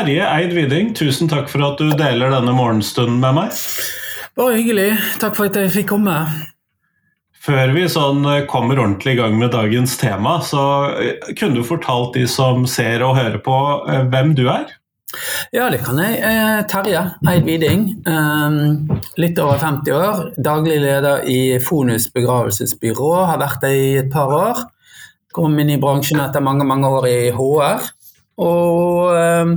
Terje Eid Widing, tusen takk for at du deler denne morgenstunden med meg. Bare hyggelig. Takk for at jeg fikk komme. Før vi sånn eh, kommer ordentlig i gang med dagens tema, så eh, kunne du fortalt de som ser og hører på, eh, hvem du er? Ja, det kan jeg. Terje Eid Widing. Litt over 50 år. Daglig leder i Fonus begravelsesbyrå. Har vært det i et par år. Kom inn i bransjen etter mange, mange år i HR. Og eh,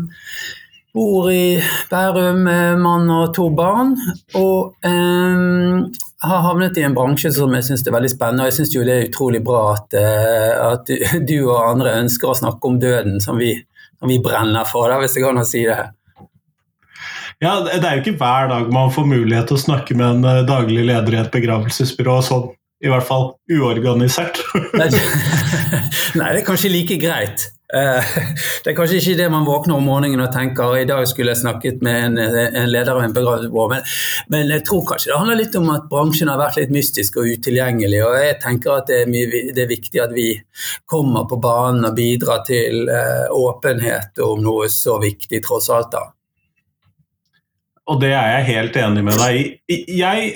bor i Bærum med mann og to barn. Og um, har havnet i en bransje som jeg syns er veldig spennende. Og jeg syns det er utrolig bra at, uh, at, du og andre ønsker å snakke om døden, som vi, som vi brenner for, da, hvis det går an å si det. Ja, Det er jo ikke hver dag man får mulighet til å snakke med en uh, daglig leder i et begravelsesbyrå. sånn i hvert fall uorganisert. Nei, det er kanskje like greit. Eh, det er kanskje ikke det man våkner om morgenen og tenker i dag skulle jeg snakket med en, en leder av en begravelsesbyrå, men, men, jeg tror kanskje det handler litt om at bransjen har vært litt mystisk og utilgjengelig. og Jeg tenker at det er, mye, det er viktig at vi kommer på banen og bidrar til uh, åpenhet om noe så viktig, tross alt. da. Og det er jeg helt enig med deg i. Jeg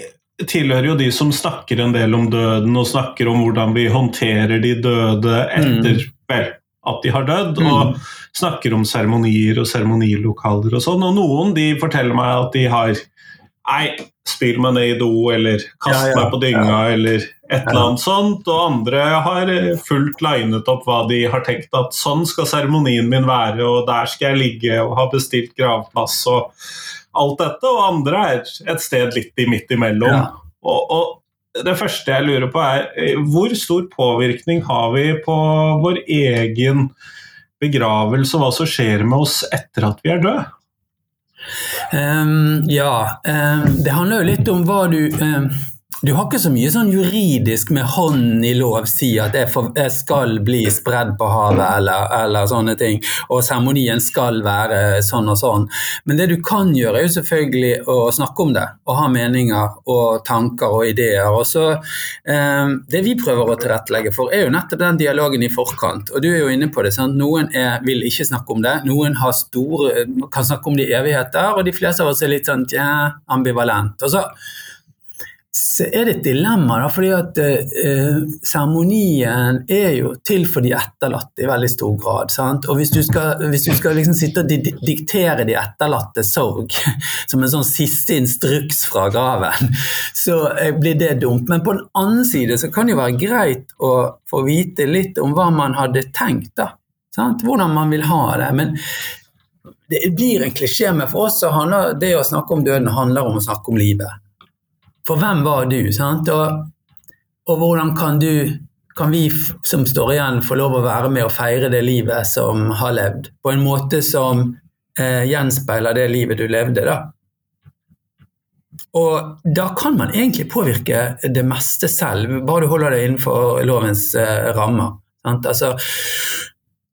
tilhører jo de som snakker en del om døden og snakker om hvordan vi håndterer de døde etter mm. vel, at de har dødd, mm. og snakker om seremonier og seremonilokaler og sånn. Og noen de forteller meg at de har Nei, spyl meg ned i do, eller kast ja, ja. meg på dynga, ja. eller et eller annet sånt. Og andre har fullt linet opp hva de har tenkt at sånn skal seremonien min være, og der skal jeg ligge og ha bestilt gravplass og alt dette. Og andre er et sted litt i midt imellom. Og, og, det første jeg lurer på, er eh, hvor stor påvirkning har vi på vår egen begravelse, og hva som skjer med oss etter at vi er døde? Um, ja, um, det handler jo litt om hva du um du har ikke så mye sånn juridisk med hånd i lov si at jeg, for, jeg skal bli spredd på havet eller, eller sånne ting, og seremonien skal være sånn og sånn. Men det du kan gjøre, er jo selvfølgelig å snakke om det, og ha meninger og tanker og ideer. Og så, eh, Det vi prøver å tilrettelegge for, er jo nettopp den dialogen i forkant. Og du er jo inne på det. sant? Noen er, vil ikke snakke om det, noen store, kan snakke om det i evigheter, og de fleste av oss er litt sånn ja, ambivalent. Og så så er det et dilemma, da, fordi at eh, seremonien er jo til for de etterlatte i veldig stor grad. Sant? Og hvis du skal, hvis du skal liksom sitte og di diktere de etterlatte sorg som en sånn siste instruks fra graven, så eh, blir det dumt. Men på den annen side så kan det jo være greit å få vite litt om hva man hadde tenkt. da, sant? Hvordan man vil ha det. Men det blir en klisjé, men for oss så handler det å snakke om døden handler om å snakke om livet. For hvem var du? sant? Og, og hvordan kan du kan vi som står igjen, få lov å være med og feire det livet som har levd, på en måte som eh, gjenspeiler det livet du levde, da. Og da kan man egentlig påvirke det meste selv, bare du holder deg innenfor lovens eh, rammer. Altså,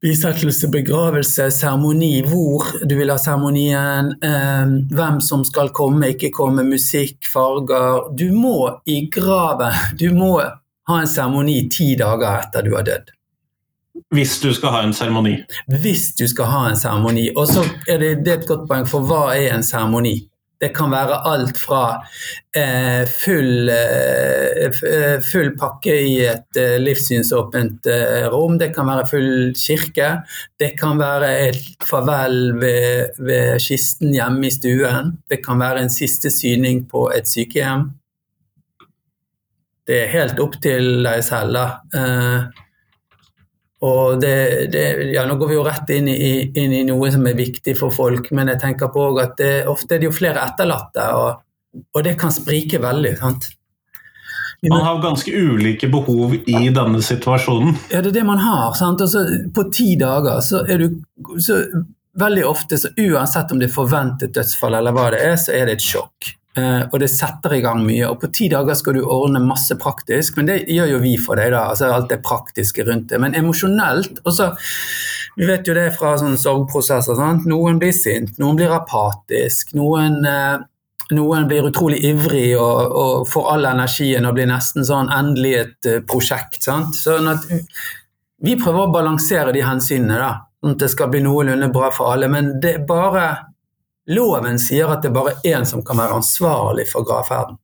bisettelse, begravelse, seremoni, hvor du vil ha seremonien, eh, hvem som skal komme, ikke komme, musikk, farger. Du må i graven Du må ha en seremoni ti dager etter du har dødd. Hvis du skal ha en seremoni? Hvis du skal ha en seremoni. Og så er det, det er et godt poeng, for hva er en seremoni? Det kan være alt fra eh, full, eh, eh, full, pakke i et eh, livssynsåpent eh, rom, det kan være full kirke. Det kan være et farvel ved, ved, kisten hjemme i stuen. Det kan være en siste syning på et sykehjem. Det er helt opp til deg selv, da. Og det, det, ja, nå går vi jo rett inn i, inn i, noe som er viktig for folk, men jeg tenker på at det, ofte er det jo flere etterlatte, og, og det kan sprike veldig. sant? Man har ganske ulike behov i denne situasjonen. Ja, det er det man har. sant? Altså, på ti dager så er du så Veldig ofte, så uansett om det er forventet dødsfall eller hva det er, så er det et sjokk. Uh, og det setter i gang mye. Og på ti dager skal du ordne masse praktisk, men det gjør jo vi for deg, da. Altså alt det praktiske rundt det. Men emosjonelt også, Vi vet jo det fra sånne sorgprosesser. Sant? Noen blir sint, noen blir apatisk, noen, uh, noen blir utrolig ivrig og, og, får all energien og blir nesten sånn endelig et uh, prosjekt. Sant? Sånn at vi prøver å balansere de hensynene, da. sånn at det skal bli noenlunde bra for alle. Men det er bare loven sier at det er bare én som kan være ansvarlig for gravferden.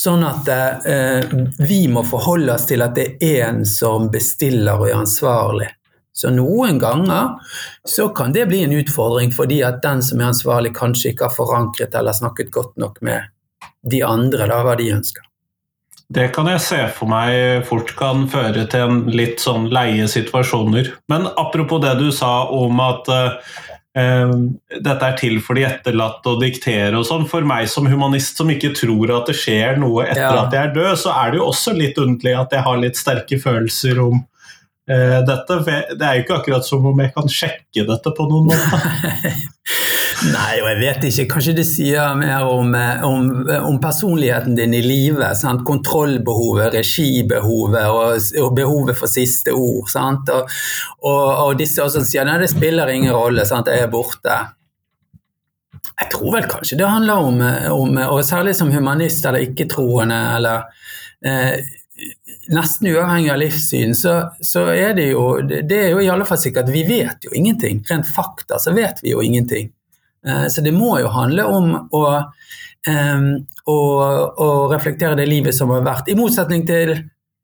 Sånn at eh, vi må forholde oss til at det er én som bestiller og er ansvarlig. Så noen ganger så kan det bli en utfordring fordi at den som er ansvarlig kanskje ikke har forankret eller snakket godt nok med de andre da, hva de ønsker. Det kan jeg se for meg fort kan føre til en litt sånn leie situasjoner. Men apropos det du sa om at uh, dette er til for de etterlatte å diktere og sånn. For meg som humanist som ikke tror at det skjer noe etter ja. at jeg er død, så er det jo også litt underlig at jeg har litt sterke følelser om uh, dette. For det er jo ikke akkurat som om jeg kan sjekke dette på noen måte. Nei, og jeg vet ikke. Kanskje det sier mer om, eh, om, om personligheten din i livet. Sant? Kontrollbehovet, regibehovet og, og, behovet for siste ord. Og, og, og disse som sier nei, det spiller ingen rolle, sant? jeg er borte. Jeg tror vel kanskje det handler om, om og særlig som humanist eller ikke-troende, eller eh, nesten uavhengig av livssyn, så, så, er det jo Det er jo i alle fall sikkert Vi vet jo ingenting. Rent fakta så vet vi jo ingenting. Eh, så det må jo handle om å, å, å reflektere det livet som har vært. I motsetning til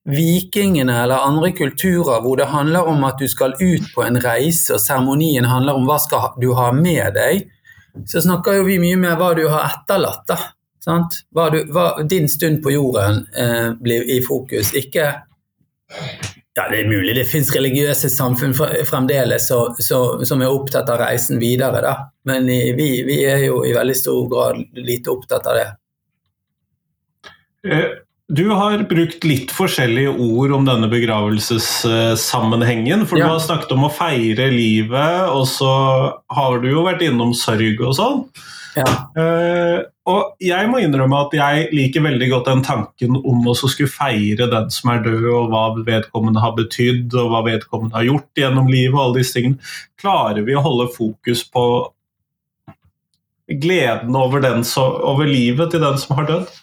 vikingene eller andre kulturer hvor det handler om at du skal ut på en reise, og seremonien handler om hva skal du ha med deg, så snakker jo vi mye mer hva du har etterlatt. da. Du, hva, din stund på jorden eh, blir i fokus, ikke ja, Det er mulig det finnes religiøse samfunn fremdeles så, så, som er opptatt av reisen videre, da. men vi, vi, er jo i veldig stor grad lite opptatt av det. Eh, du har brukt litt forskjellige ord om denne begravelsessammenhengen. For ja. du har snakket om å feire livet, og så har du jo vært innom sørg og sånn. Uh, og jeg må innrømme at jeg liker veldig godt den tanken om å skulle feire den som er død, og hva vedkommende har betydd, og hva vedkommende har gjort gjennom livet. og alle disse tingene. Klarer vi å holde fokus på gleden over, den, over livet til den som har dødd?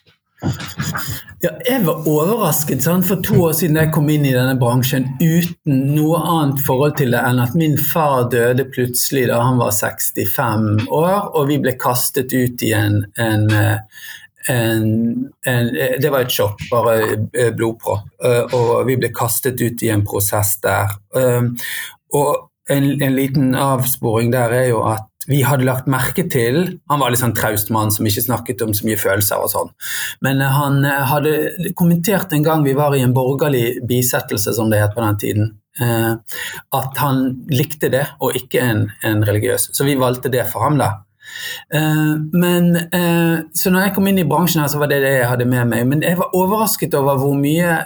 Ja, jeg var overrasket sant? for to år siden jeg kom inn i denne bransjen uten noe annet forhold til det enn at min far døde plutselig da han var 65 år, og vi ble kastet ut i en, en, en, en Det var et sjokk, bare eh, blodpropp. Eh, og vi ble kastet ut i en prosess der. Eh, og en liten avsporing der er jo at vi hadde lagt merke til Han var litt sånn traust mann som ikke snakket om så mye følelser og sånn. Men eh, han eh, hadde kommentert en gang vi var i en borgerlig bisettelse, som det het på den tiden, eh, at han likte det, og ikke en, en religiøs. Så vi valgte det for ham, da. Men, så når jeg kom inn i bransjen, her, så var det det jeg hadde med meg. Men jeg var overrasket over hvor mye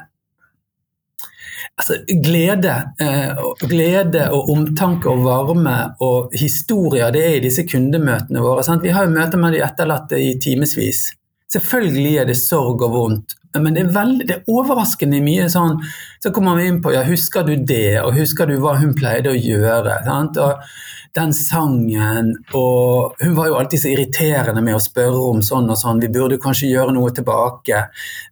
altså, glede, eh, glede, og omtanke og varme og historier det er i disse kundemøtene våre. Sant? Vi har jo møter med de etterlatte i timevis. Selvfølgelig er det sorg og vondt, men det er, veld, det er overraskende mye sånn Så kommer vi inn på ja, husker du det, og husker du hva hun pleide å gjøre? Sant? Og den sangen, og hun var jo alltid så irriterende med å spørre om sånn og sånn, vi burde kanskje gjøre noe tilbake.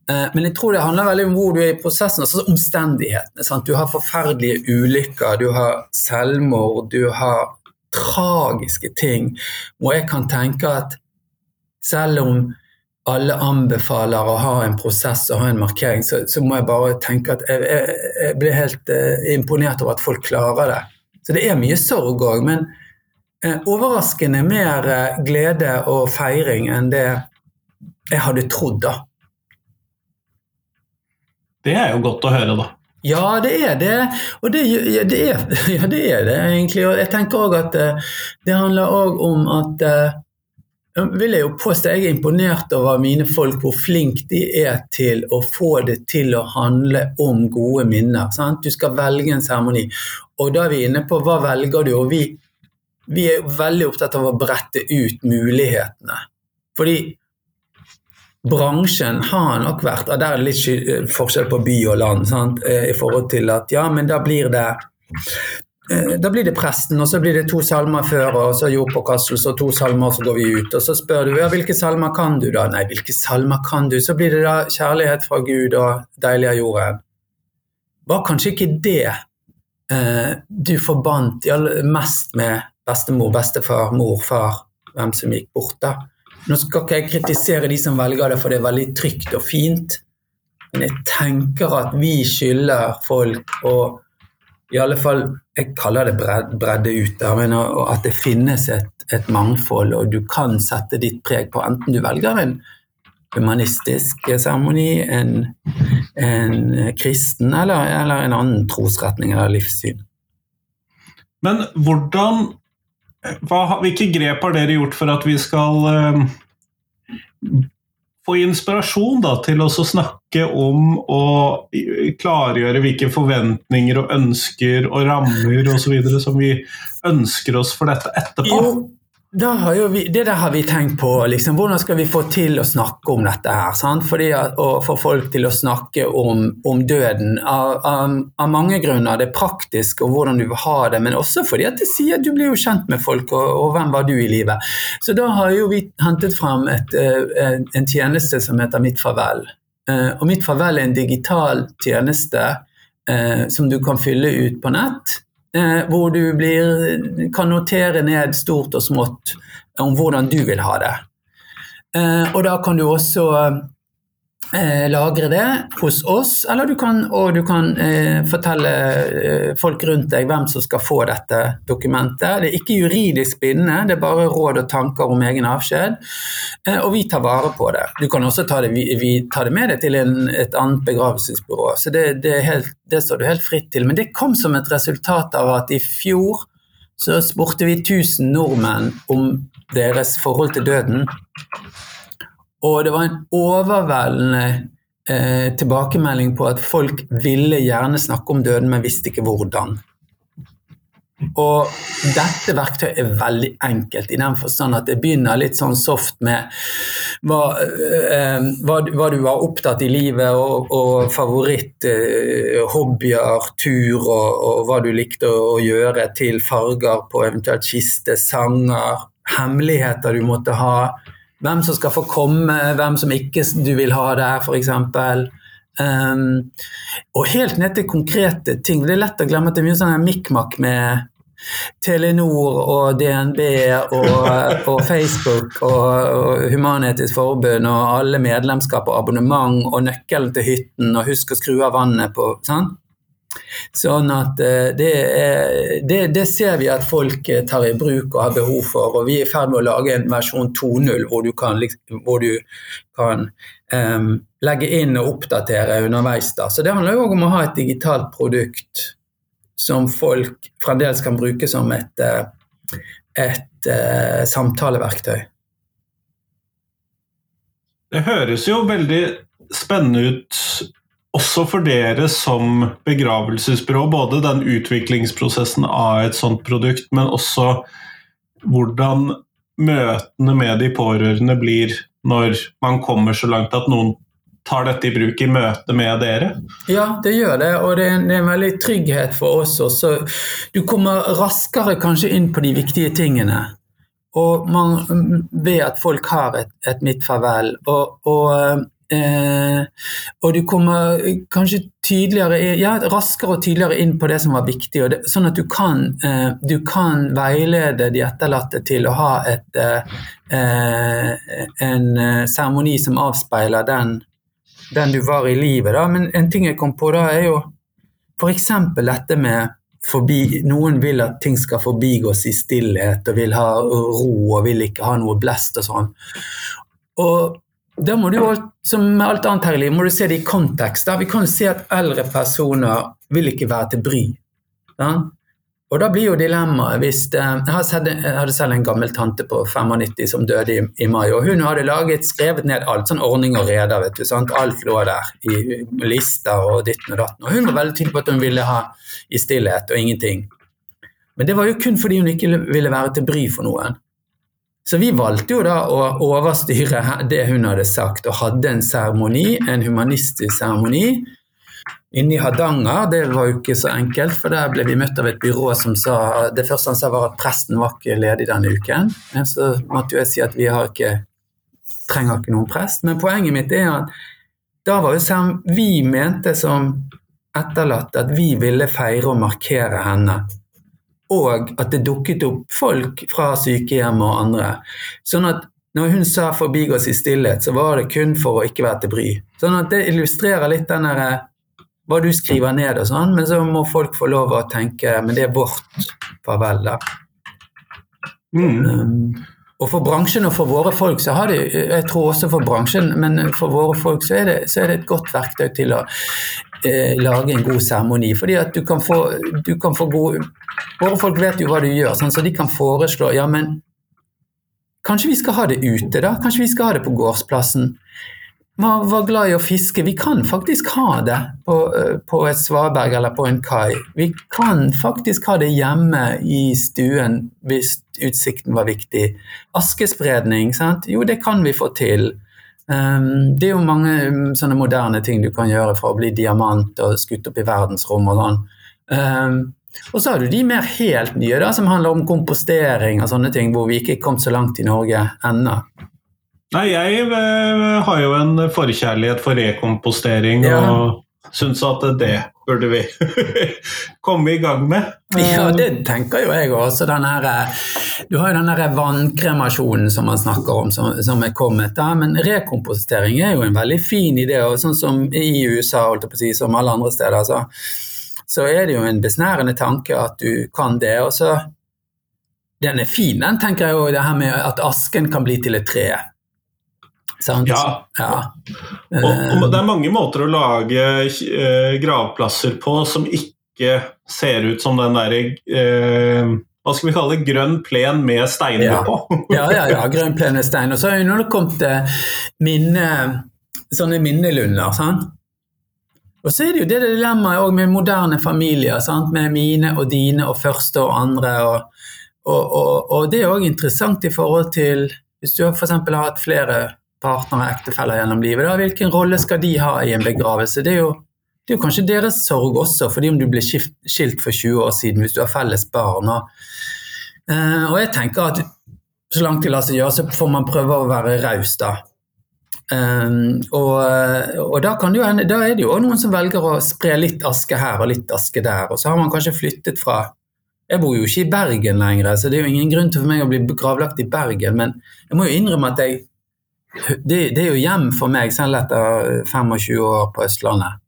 Eh, men jeg tror det handler veldig om hvor du er i prosessen, altså omstendighetene. Sant? Du har forferdelige ulykker, du har selvmord, du har tragiske ting. Og jeg kan tenke at selv om alle anbefaler å ha en prosess og ha en markering, så, så må jeg bare tenke at jeg, jeg, jeg blir helt eh, imponert over at folk klarer det. Så det er mye sorg òg, men eh, overraskende mer eh, glede og feiring enn det jeg hadde trodd, da. Det er jo godt å høre, da. Ja, det er det. Og det, ja, det, er, ja, det er det, egentlig. Og jeg tenker òg at uh, det handler òg om at uh, vil jeg jo påstå jeg er imponert over mine folk, hvor flinke de er til å få det til å handle om gode minner. Sant? Du skal velge en seremoni. Og da er vi inne på hva velger du, og vi, vi er veldig opptatt av å brette ut mulighetene. Fordi bransjen har nok vært og Der er det litt forskjell på by og land. Sant? Eh, I forhold til at ja, men da blir det eh, da blir det presten, og så blir det to salmer før, og så jordpåkastelse og to salmer, og så går vi ut. Og så spør du ja, hvilke salmer kan du da? Nei, hvilke salmer kan du? Så blir det da kjærlighet fra Gud og deilig av jorden. Var kanskje ikke det eh, du forbandt mest med bestemor, bestefar, mor, far, hvem som gikk bort. da. Nå skal ikke jeg kritisere de som velger det, for det er veldig trygt og fint. Men jeg tenker at vi skylder folk å i alle fall, Jeg kaller det bredde ut. At det finnes et, et, mangfold, og du kan sette ditt preg på enten du velger en humanistisk seremoni, en, en, kristen eller, eller, en annen trosretning eller livssyn. Men hvordan hva, Hvilke grep har dere gjort for at vi skal uh, få inspirasjon da, til å snakke om og klargjøre hvilke forventninger og ønsker og rammer osv. som vi ønsker oss for dette etterpå? Jo, vi, det der har vi tenkt på. Liksom, hvordan skal vi få til å snakke om dette her? At, Å få folk til å snakke om, om døden av, av, av, mange grunner. Det praktiske og hvordan du vil ha det, men også fordi at det sier at du blir jo kjent med folk, og, og hvem var du i livet? Så da har jo vi hentet frem et, eh, en tjeneste som heter Mitt farvel. Eh, og Mitt farvel er en digital tjeneste eh, som du kan fylle ut på nett hvor du blir, kan notere ned stort og smått om hvordan du vil ha det. Eh, og da kan du også eh, lagre det hos oss, eller du kan, og du kan eh, fortelle eh, folk rundt deg hvem som skal få dette dokumentet. Det er ikke juridisk bindende, det er bare råd og tanker om egen avskjed. Eh, og vi tar vare på det. Du kan også ta det, vi, vi tar det med deg til en, et annet begravelsesbyrå. Så det, det, helt, det, står du helt fritt til. Men det kom som et resultat av at i fjor så spurte vi 1000 nordmenn om deres forhold til døden. Og det var en overveldende eh, tilbakemelding på at folk ville gjerne snakke om døden, men visste ikke hvordan. Og dette verktøyet er veldig enkelt, i den forstand at det begynner litt sånn soft med hva, eh, hva, hva du var opptatt i livet, og, og favoritt eh, hobbyer, tur, og, og, hva du likte å, gjøre, til farger på eventuelt kiste, sanger, hemmeligheter du måtte ha hvem som skal få komme, hvem som ikke du vil ha der, f.eks. Um, og helt ned til konkrete ting. Det er lett å glemme at det er mye sånn mikk-makk med Telenor og DNB og, og Facebook og, og Human-Etisk Forbund og alle medlemskap og abonnement og nøkkelen til hytten og husk å skru av vannet på. Sant? Sånn at eh, det, er, det, det, ser vi at folk eh, tar i bruk og har behov for. Og vi er i ferd med å lage en versjon 2.0 hvor du kan, hvor du kan um, legge inn og oppdatere underveis. Da. Så det handler jo om å ha et digitalt produkt som folk fremdeles kan bruke som et, et, et uh, samtaleverktøy. Det høres jo veldig spennende ut også for dere som begravelsesbyrå, både den utviklingsprosessen av et sånt produkt, men også hvordan møtene med de pårørende blir når man kommer så langt at noen tar dette i bruk i møte med dere? Ja, det gjør det, og det er en, det er en veldig trygghet for oss også. Du kommer raskere kanskje inn på de viktige tingene. Og man vet at folk har et, et mitt farvel. Og, og Eh, og du kommer kanskje tydeligere, ja, raskere og tydeligere inn på det som var viktig, det, sånn at du kan, eh, du kan, veilede de etterlatte til å ha et, eh, en eh, seremoni som avspeiler den, den, du var i livet. Da. Men en ting jeg kom på da, er jo f.eks. dette med Forbi, noen vil at ting skal forbigås i stillhet og vil ha ro og vil ikke ha noe blest og sånn. Og da må du jo, som med alt annet her i livet, må du se det i kontekst. Da. Vi kan jo se at eldre personer vil ikke være til bry. Ja? Og da blir jo dilemmaet hvis eh, Jeg hadde selv en gammel tante på 95 som døde i, i, mai, og hun hadde laget, skrevet ned alt, sånn ordning og reder, vet du. Sant? Alt lå der i lister og ditten og datten. Og hun var veldig tydelig på at hun ville ha i stillhet og ingenting. Men det var jo kun fordi hun ikke ville være til bry for noen. Så vi valgte jo da å overstyre det hun hadde sagt, og hadde en seremoni, en humanistisk seremoni. Inne i Hardanger, det var jo ikke så enkelt, for der ble vi møtt av et byrå som sa Det første han sa, var at presten var ikke ledig denne uken. Så måtte jo jeg si at vi har ikke, trenger ikke noen prest. Men poenget mitt er at da var jo vi mente som etterlatt at vi ville feire og markere henne. Og at det dukket opp folk fra sykehjem og andre. Sånn at når hun sa 'forbigås i stillhet', så var det kun for å ikke være til bry. Sånn at det illustrerer litt den derre hva du skriver ned og sånn, men så må folk få lov å tenke Men det er vårt farvel, da. Mm. Um, og for bransjen og for våre folk, så har de Jeg tror også for bransjen, men for våre folk så er det, så er det et godt verktøy til å eh, lage en god seremoni. Fordi at du kan få, du kan få gode Våre folk vet jo hva du gjør, sånn, så de kan foreslå Ja, men kanskje vi skal ha det ute, da? Kanskje vi skal ha det på gårdsplassen? Man var, glad i å fiske. Vi kan faktisk ha det på, eh, på, et svaberg eller på en kai. Vi kan faktisk ha det hjemme i stuen hvis utsikten var viktig. Askespredning, sant? jo det kan vi få til. Um, det er jo mange um, sånne moderne ting du kan gjøre for å bli diamant og skutt opp i verdensrom og sånn. Um, og så har du de mer helt nye da, som handler om kompostering og sånne ting, hvor vi ikke er kommet så langt i Norge ennå. Nei, jeg uh, har jo en forkjærlighet for rekompostering ja. og syns at det burde vi komme i gang med. Ja, det tenker jo jeg også. Her, du har jo den vannkremasjonen som man snakker om, som, som, er kommet. der, Men rekompostering er jo en veldig fin idé. og Sånn som i USA, holdt jeg på å si, som alle andre steder, så, så er det jo en besnærende tanke at du kan det. og så den er fin, den tenker jeg jo, det her med at asken kan bli til et tre. Sant? Ja. ja. Og, og, det er mange måter å lage uh, gravplasser på som ikke ser ut som den derre uh, hva skal vi kalle det, grønn plen med steiner ja. på. ja, ja, ja, grønn plen med stein. Og så har jo det kommet uh, minne, sånne minnelunder. sant? Og så er det jo det dilemmaet med moderne familier, sant? med mine og dine og første og andre. Og, og, og det er òg interessant i forhold til hvis du f.eks. har hatt flere partnere, ektefeller gjennom livet. Da. Hvilken rolle skal de ha i en begravelse? Det er jo, det er jo kanskje deres sorg også, fordi om du ble skilt for 20 år siden hvis du har felles barn. Og, uh, og jeg tenker at så langt det lar seg gjøre, så får man prøve å være raus, da. Um, og, og da, jo, da, er det jo noen som velger å spre litt aske her og litt aske der. Og så har man kanskje flyttet fra Jeg bor jo ikke i Bergen lenger, så det er jo ingen grunn til for meg å bli gravlagt i Bergen, men jeg må jo innrømme at jeg det, det, er jo hjem for meg, selv etter 25 år på Østlandet.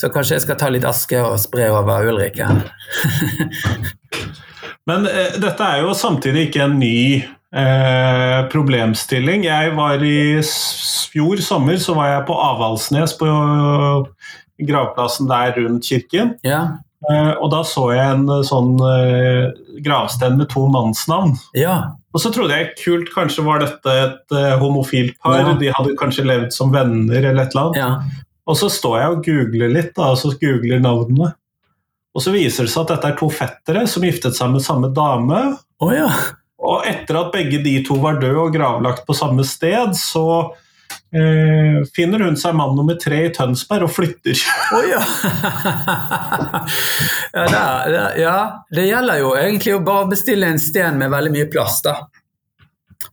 Så kanskje jeg skal ta litt aske og spre over Ulrikke. Men eh, dette er jo samtidig ikke en ny eh, problemstilling. Jeg var i fjor sommer så var jeg på Avaldsnes, på gravplassen der rundt kirken. Ja. Eh, og da så jeg en sånn eh, gravsten med to mannsnavn. Ja. Og så trodde jeg kult, kanskje var dette et homofilt par, ja. de hadde kanskje levd som venner eller et eller annet. Ja. Og så står jeg og googler litt, da, og så googler navnene. Og så viser det seg at dette er to fettere som giftet seg med samme dame. Oh, ja. Og etter at begge de to var døde og gravlagt på samme sted, så eh, finner hun seg mann nummer tre i Tønsberg og flytter. Oh, ja. ja, det, det, ja, det gjelder jo egentlig å bare bestille en sten med veldig mye plass, da.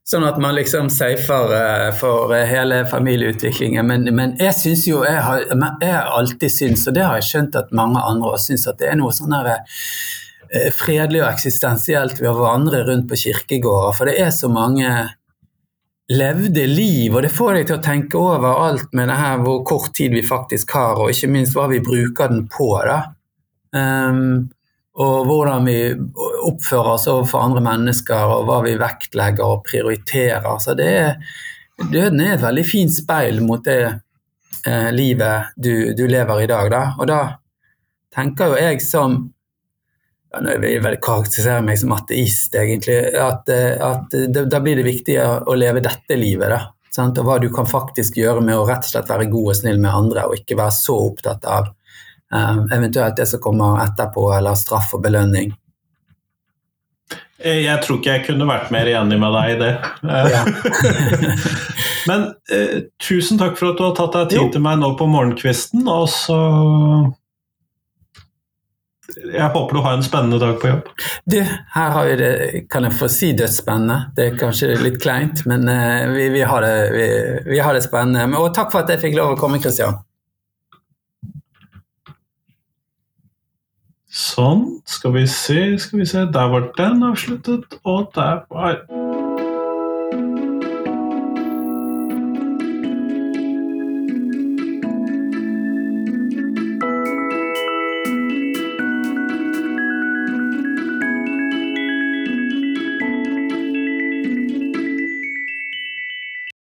Sånn at man liksom safer uh, for uh, hele familieutviklingen. Men, men jeg syns jo jeg har, jeg alltid syntes, og det har jeg skjønt at mange andre også syns, at det er noe sånn her uh, fredelig og eksistensielt ved å vandre rundt på kirkegårder. For det er så mange levde liv, og det får deg til å tenke over alt med det her hvor kort tid vi faktisk har, og ikke minst hva vi bruker den på. da. Um, og hvordan vi oppfører oss overfor andre mennesker, og hva vi vektlegger og prioriterer. Så det er, døden er et veldig fint speil mot det eh, livet du, du, lever i dag. Da. Og da tenker jo jeg som Nå vil jeg vel karakterisere meg som ateist, egentlig. At, eh, at da blir det viktig å leve dette livet. da. Sant? Og hva du kan faktisk gjøre med å rett og slett være god og snill med andre, og ikke være så opptatt av um, eventuelt det som kommer etterpå, eller straff og belønning. Jeg tror ikke jeg kunne vært mer enig med deg i det. Ja. Men eh, tusen takk for at du har tatt deg tid jo. til meg nå på morgenkvisten. Og så jeg håper du har en spennende dag på jobb. Du, her har vi det, kan jeg få si dødsspennende? Det er kanskje litt kleint, men eh, vi, vi, har, det, vi, vi har, det, spennende. Og takk for at jeg fikk lov å komme, Kristian. Sånn, skal vi se, skal vi se. Der var den avsluttet, og der var